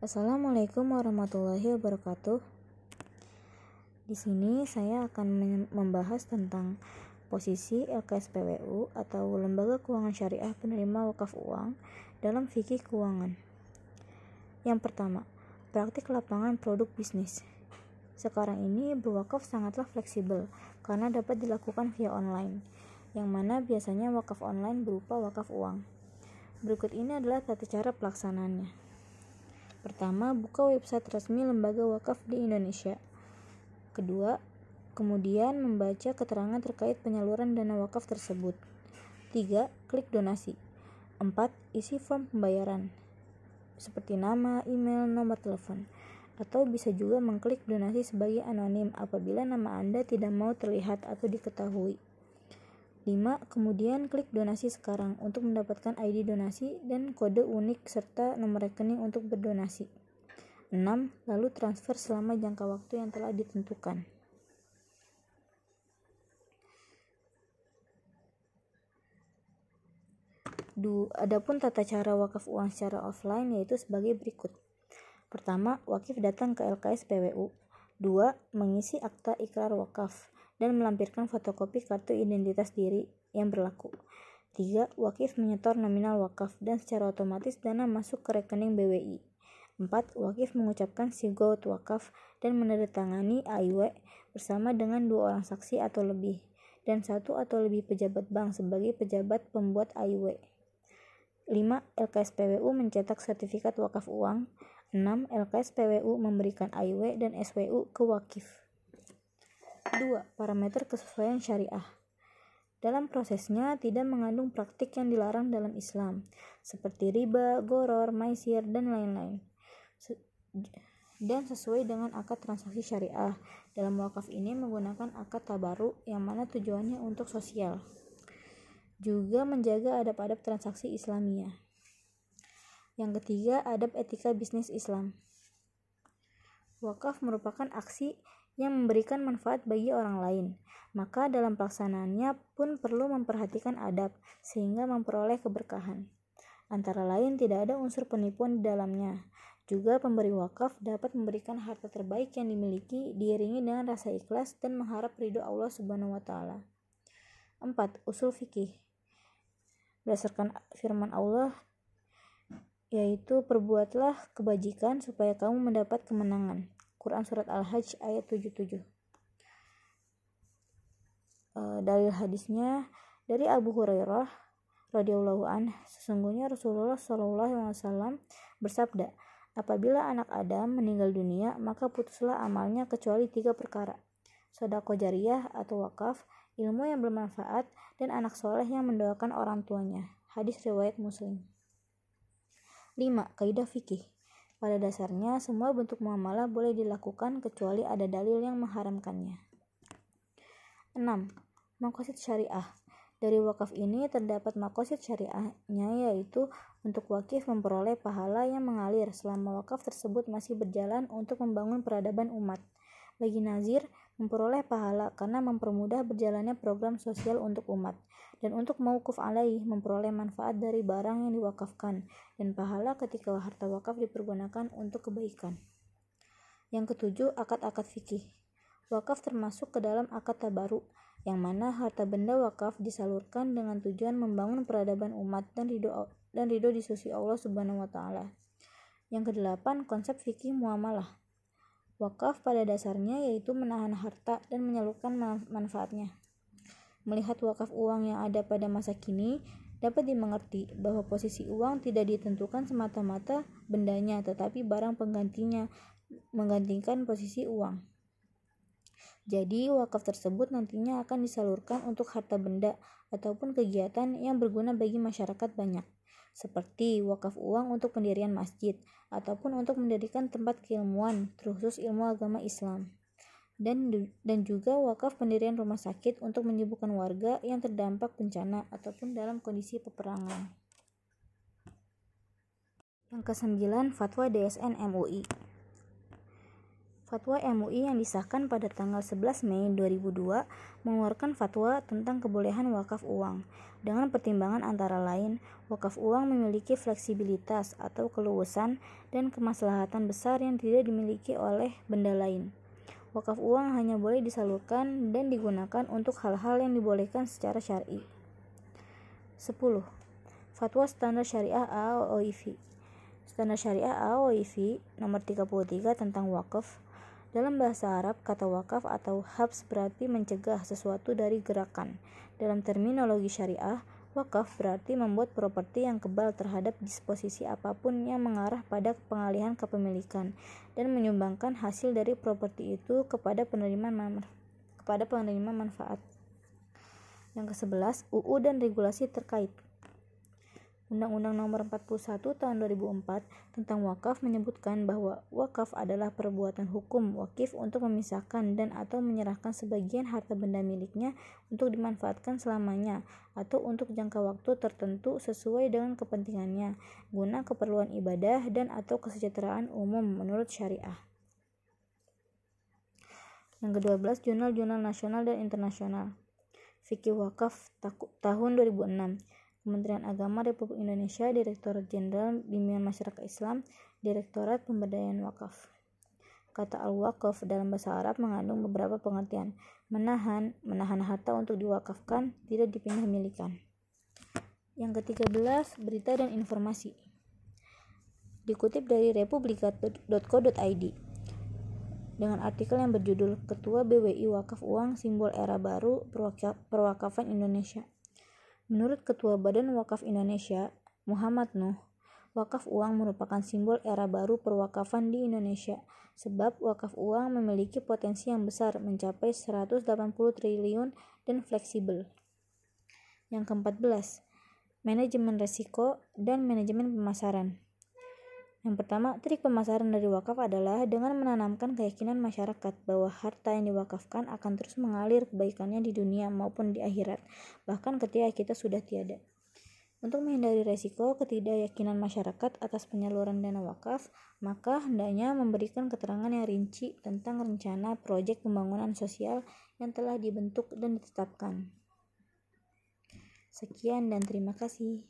Assalamualaikum warahmatullahi wabarakatuh. Di sini saya akan membahas tentang posisi LKSPWU atau Lembaga Keuangan Syariah Penerima Wakaf Uang dalam fikih keuangan. Yang pertama, praktik lapangan produk bisnis. Sekarang ini berwakaf sangatlah fleksibel karena dapat dilakukan via online, yang mana biasanya wakaf online berupa wakaf uang. Berikut ini adalah tata cara pelaksanaannya. Pertama, buka website resmi lembaga wakaf di Indonesia. Kedua, kemudian membaca keterangan terkait penyaluran dana wakaf tersebut. Tiga, klik donasi. Empat, isi form pembayaran seperti nama, email, nomor telepon. Atau bisa juga mengklik donasi sebagai anonim apabila nama Anda tidak mau terlihat atau diketahui. 5. Kemudian klik donasi sekarang untuk mendapatkan ID donasi dan kode unik serta nomor rekening untuk berdonasi. 6. Lalu transfer selama jangka waktu yang telah ditentukan. Adapun tata cara wakaf uang secara offline yaitu sebagai berikut. Pertama, wakif datang ke LKS PWU. 2. Mengisi akta ikrar wakaf dan melampirkan fotokopi kartu identitas diri yang berlaku. 3. Wakif menyetor nominal wakaf dan secara otomatis dana masuk ke rekening BWI. 4. Wakif mengucapkan sigot wakaf dan menandatangani AIW bersama dengan dua orang saksi atau lebih dan satu atau lebih pejabat bank sebagai pejabat pembuat AIW. 5. LKSPWU mencetak sertifikat wakaf uang. 6. LKSPWU memberikan AIW dan SWU ke wakif. 2. Parameter kesesuaian syariah. Dalam prosesnya tidak mengandung praktik yang dilarang dalam Islam, seperti riba, goror, maisir, dan lain-lain. Dan sesuai dengan akad transaksi syariah, dalam wakaf ini menggunakan akad tabaru yang mana tujuannya untuk sosial. Juga menjaga adab-adab transaksi Islamiyah. Yang ketiga, adab etika bisnis Islam. Wakaf merupakan aksi yang memberikan manfaat bagi orang lain. Maka dalam pelaksanaannya pun perlu memperhatikan adab sehingga memperoleh keberkahan. Antara lain tidak ada unsur penipuan di dalamnya. Juga pemberi wakaf dapat memberikan harta terbaik yang dimiliki diiringi dengan rasa ikhlas dan mengharap ridho Allah Subhanahu wa taala. 4. Usul fikih. Berdasarkan firman Allah yaitu perbuatlah kebajikan supaya kamu mendapat kemenangan. Quran Surat Al-Hajj ayat 77 e, dalil hadisnya dari Abu Hurairah radhiyallahu an sesungguhnya Rasulullah Shallallahu alaihi wasallam bersabda apabila anak Adam meninggal dunia maka putuslah amalnya kecuali tiga perkara sodako jariyah atau wakaf ilmu yang bermanfaat dan anak soleh yang mendoakan orang tuanya. Hadis riwayat muslim. 5. Kaidah fikih pada dasarnya, semua bentuk muamalah boleh dilakukan kecuali ada dalil yang mengharamkannya. 6. Makosid syariah Dari wakaf ini terdapat makosid syariahnya yaitu untuk wakif memperoleh pahala yang mengalir selama wakaf tersebut masih berjalan untuk membangun peradaban umat. Bagi nazir, memperoleh pahala karena mempermudah berjalannya program sosial untuk umat dan untuk mauquf alaih memperoleh manfaat dari barang yang diwakafkan dan pahala ketika harta wakaf dipergunakan untuk kebaikan. Yang ketujuh, akad-akad fikih. Wakaf termasuk ke dalam akad tabaru, yang mana harta benda wakaf disalurkan dengan tujuan membangun peradaban umat dan ridho dan ridho di sisi Allah Subhanahu wa taala. Yang kedelapan, konsep fikih muamalah. Wakaf pada dasarnya yaitu menahan harta dan menyalurkan manfaatnya. Melihat wakaf uang yang ada pada masa kini, dapat dimengerti bahwa posisi uang tidak ditentukan semata-mata bendanya, tetapi barang penggantinya menggantikan posisi uang. Jadi, wakaf tersebut nantinya akan disalurkan untuk harta benda ataupun kegiatan yang berguna bagi masyarakat banyak seperti wakaf uang untuk pendirian masjid ataupun untuk mendirikan tempat keilmuan terkhusus ilmu agama Islam dan dan juga wakaf pendirian rumah sakit untuk menyembuhkan warga yang terdampak bencana ataupun dalam kondisi peperangan. Yang kesembilan, Fatwa DSN MUI. Fatwa MUI yang disahkan pada tanggal 11 Mei 2002 mengeluarkan fatwa tentang kebolehan wakaf uang. Dengan pertimbangan antara lain, wakaf uang memiliki fleksibilitas atau keluasan dan kemaslahatan besar yang tidak dimiliki oleh benda lain. Wakaf uang hanya boleh disalurkan dan digunakan untuk hal-hal yang dibolehkan secara syar'i. 10. Fatwa Standar Syariah AOIV Standar Syariah AOIV nomor 33 tentang wakaf dalam bahasa Arab, kata wakaf atau habs berarti mencegah sesuatu dari gerakan. Dalam terminologi syariah, wakaf berarti membuat properti yang kebal terhadap disposisi apa pun yang mengarah pada pengalihan kepemilikan dan menyumbangkan hasil dari properti itu kepada penerima kepada penerima manfaat. Yang ke-11, UU dan regulasi terkait. Undang-Undang Nomor 41 Tahun 2004 tentang wakaf menyebutkan bahwa wakaf adalah perbuatan hukum wakif untuk memisahkan dan atau menyerahkan sebagian harta benda miliknya untuk dimanfaatkan selamanya atau untuk jangka waktu tertentu sesuai dengan kepentingannya guna keperluan ibadah dan atau kesejahteraan umum menurut syariah. Yang ke-12 jurnal-jurnal nasional dan internasional. Fikih Wakaf tahun 2006 Kementerian Agama Republik Indonesia, Direktorat Jenderal Bimbingan Masyarakat Islam, Direktorat Pemberdayaan Wakaf. Kata al-wakaf dalam bahasa Arab mengandung beberapa pengertian. Menahan, menahan harta untuk diwakafkan, tidak dipindah milikan. Yang ke-13, berita dan informasi. Dikutip dari republika.co.id dengan artikel yang berjudul Ketua BWI Wakaf Uang Simbol Era Baru Perwakafan Indonesia. Menurut Ketua Badan Wakaf Indonesia, Muhammad Nuh, wakaf uang merupakan simbol era baru perwakafan di Indonesia sebab wakaf uang memiliki potensi yang besar mencapai 180 triliun dan fleksibel. Yang keempat manajemen resiko dan manajemen pemasaran. Yang pertama, trik pemasaran dari wakaf adalah dengan menanamkan keyakinan masyarakat bahwa harta yang diwakafkan akan terus mengalir kebaikannya di dunia maupun di akhirat, bahkan ketika kita sudah tiada. Untuk menghindari resiko ketidakyakinan masyarakat atas penyaluran dana wakaf, maka hendaknya memberikan keterangan yang rinci tentang rencana proyek pembangunan sosial yang telah dibentuk dan ditetapkan. Sekian dan terima kasih.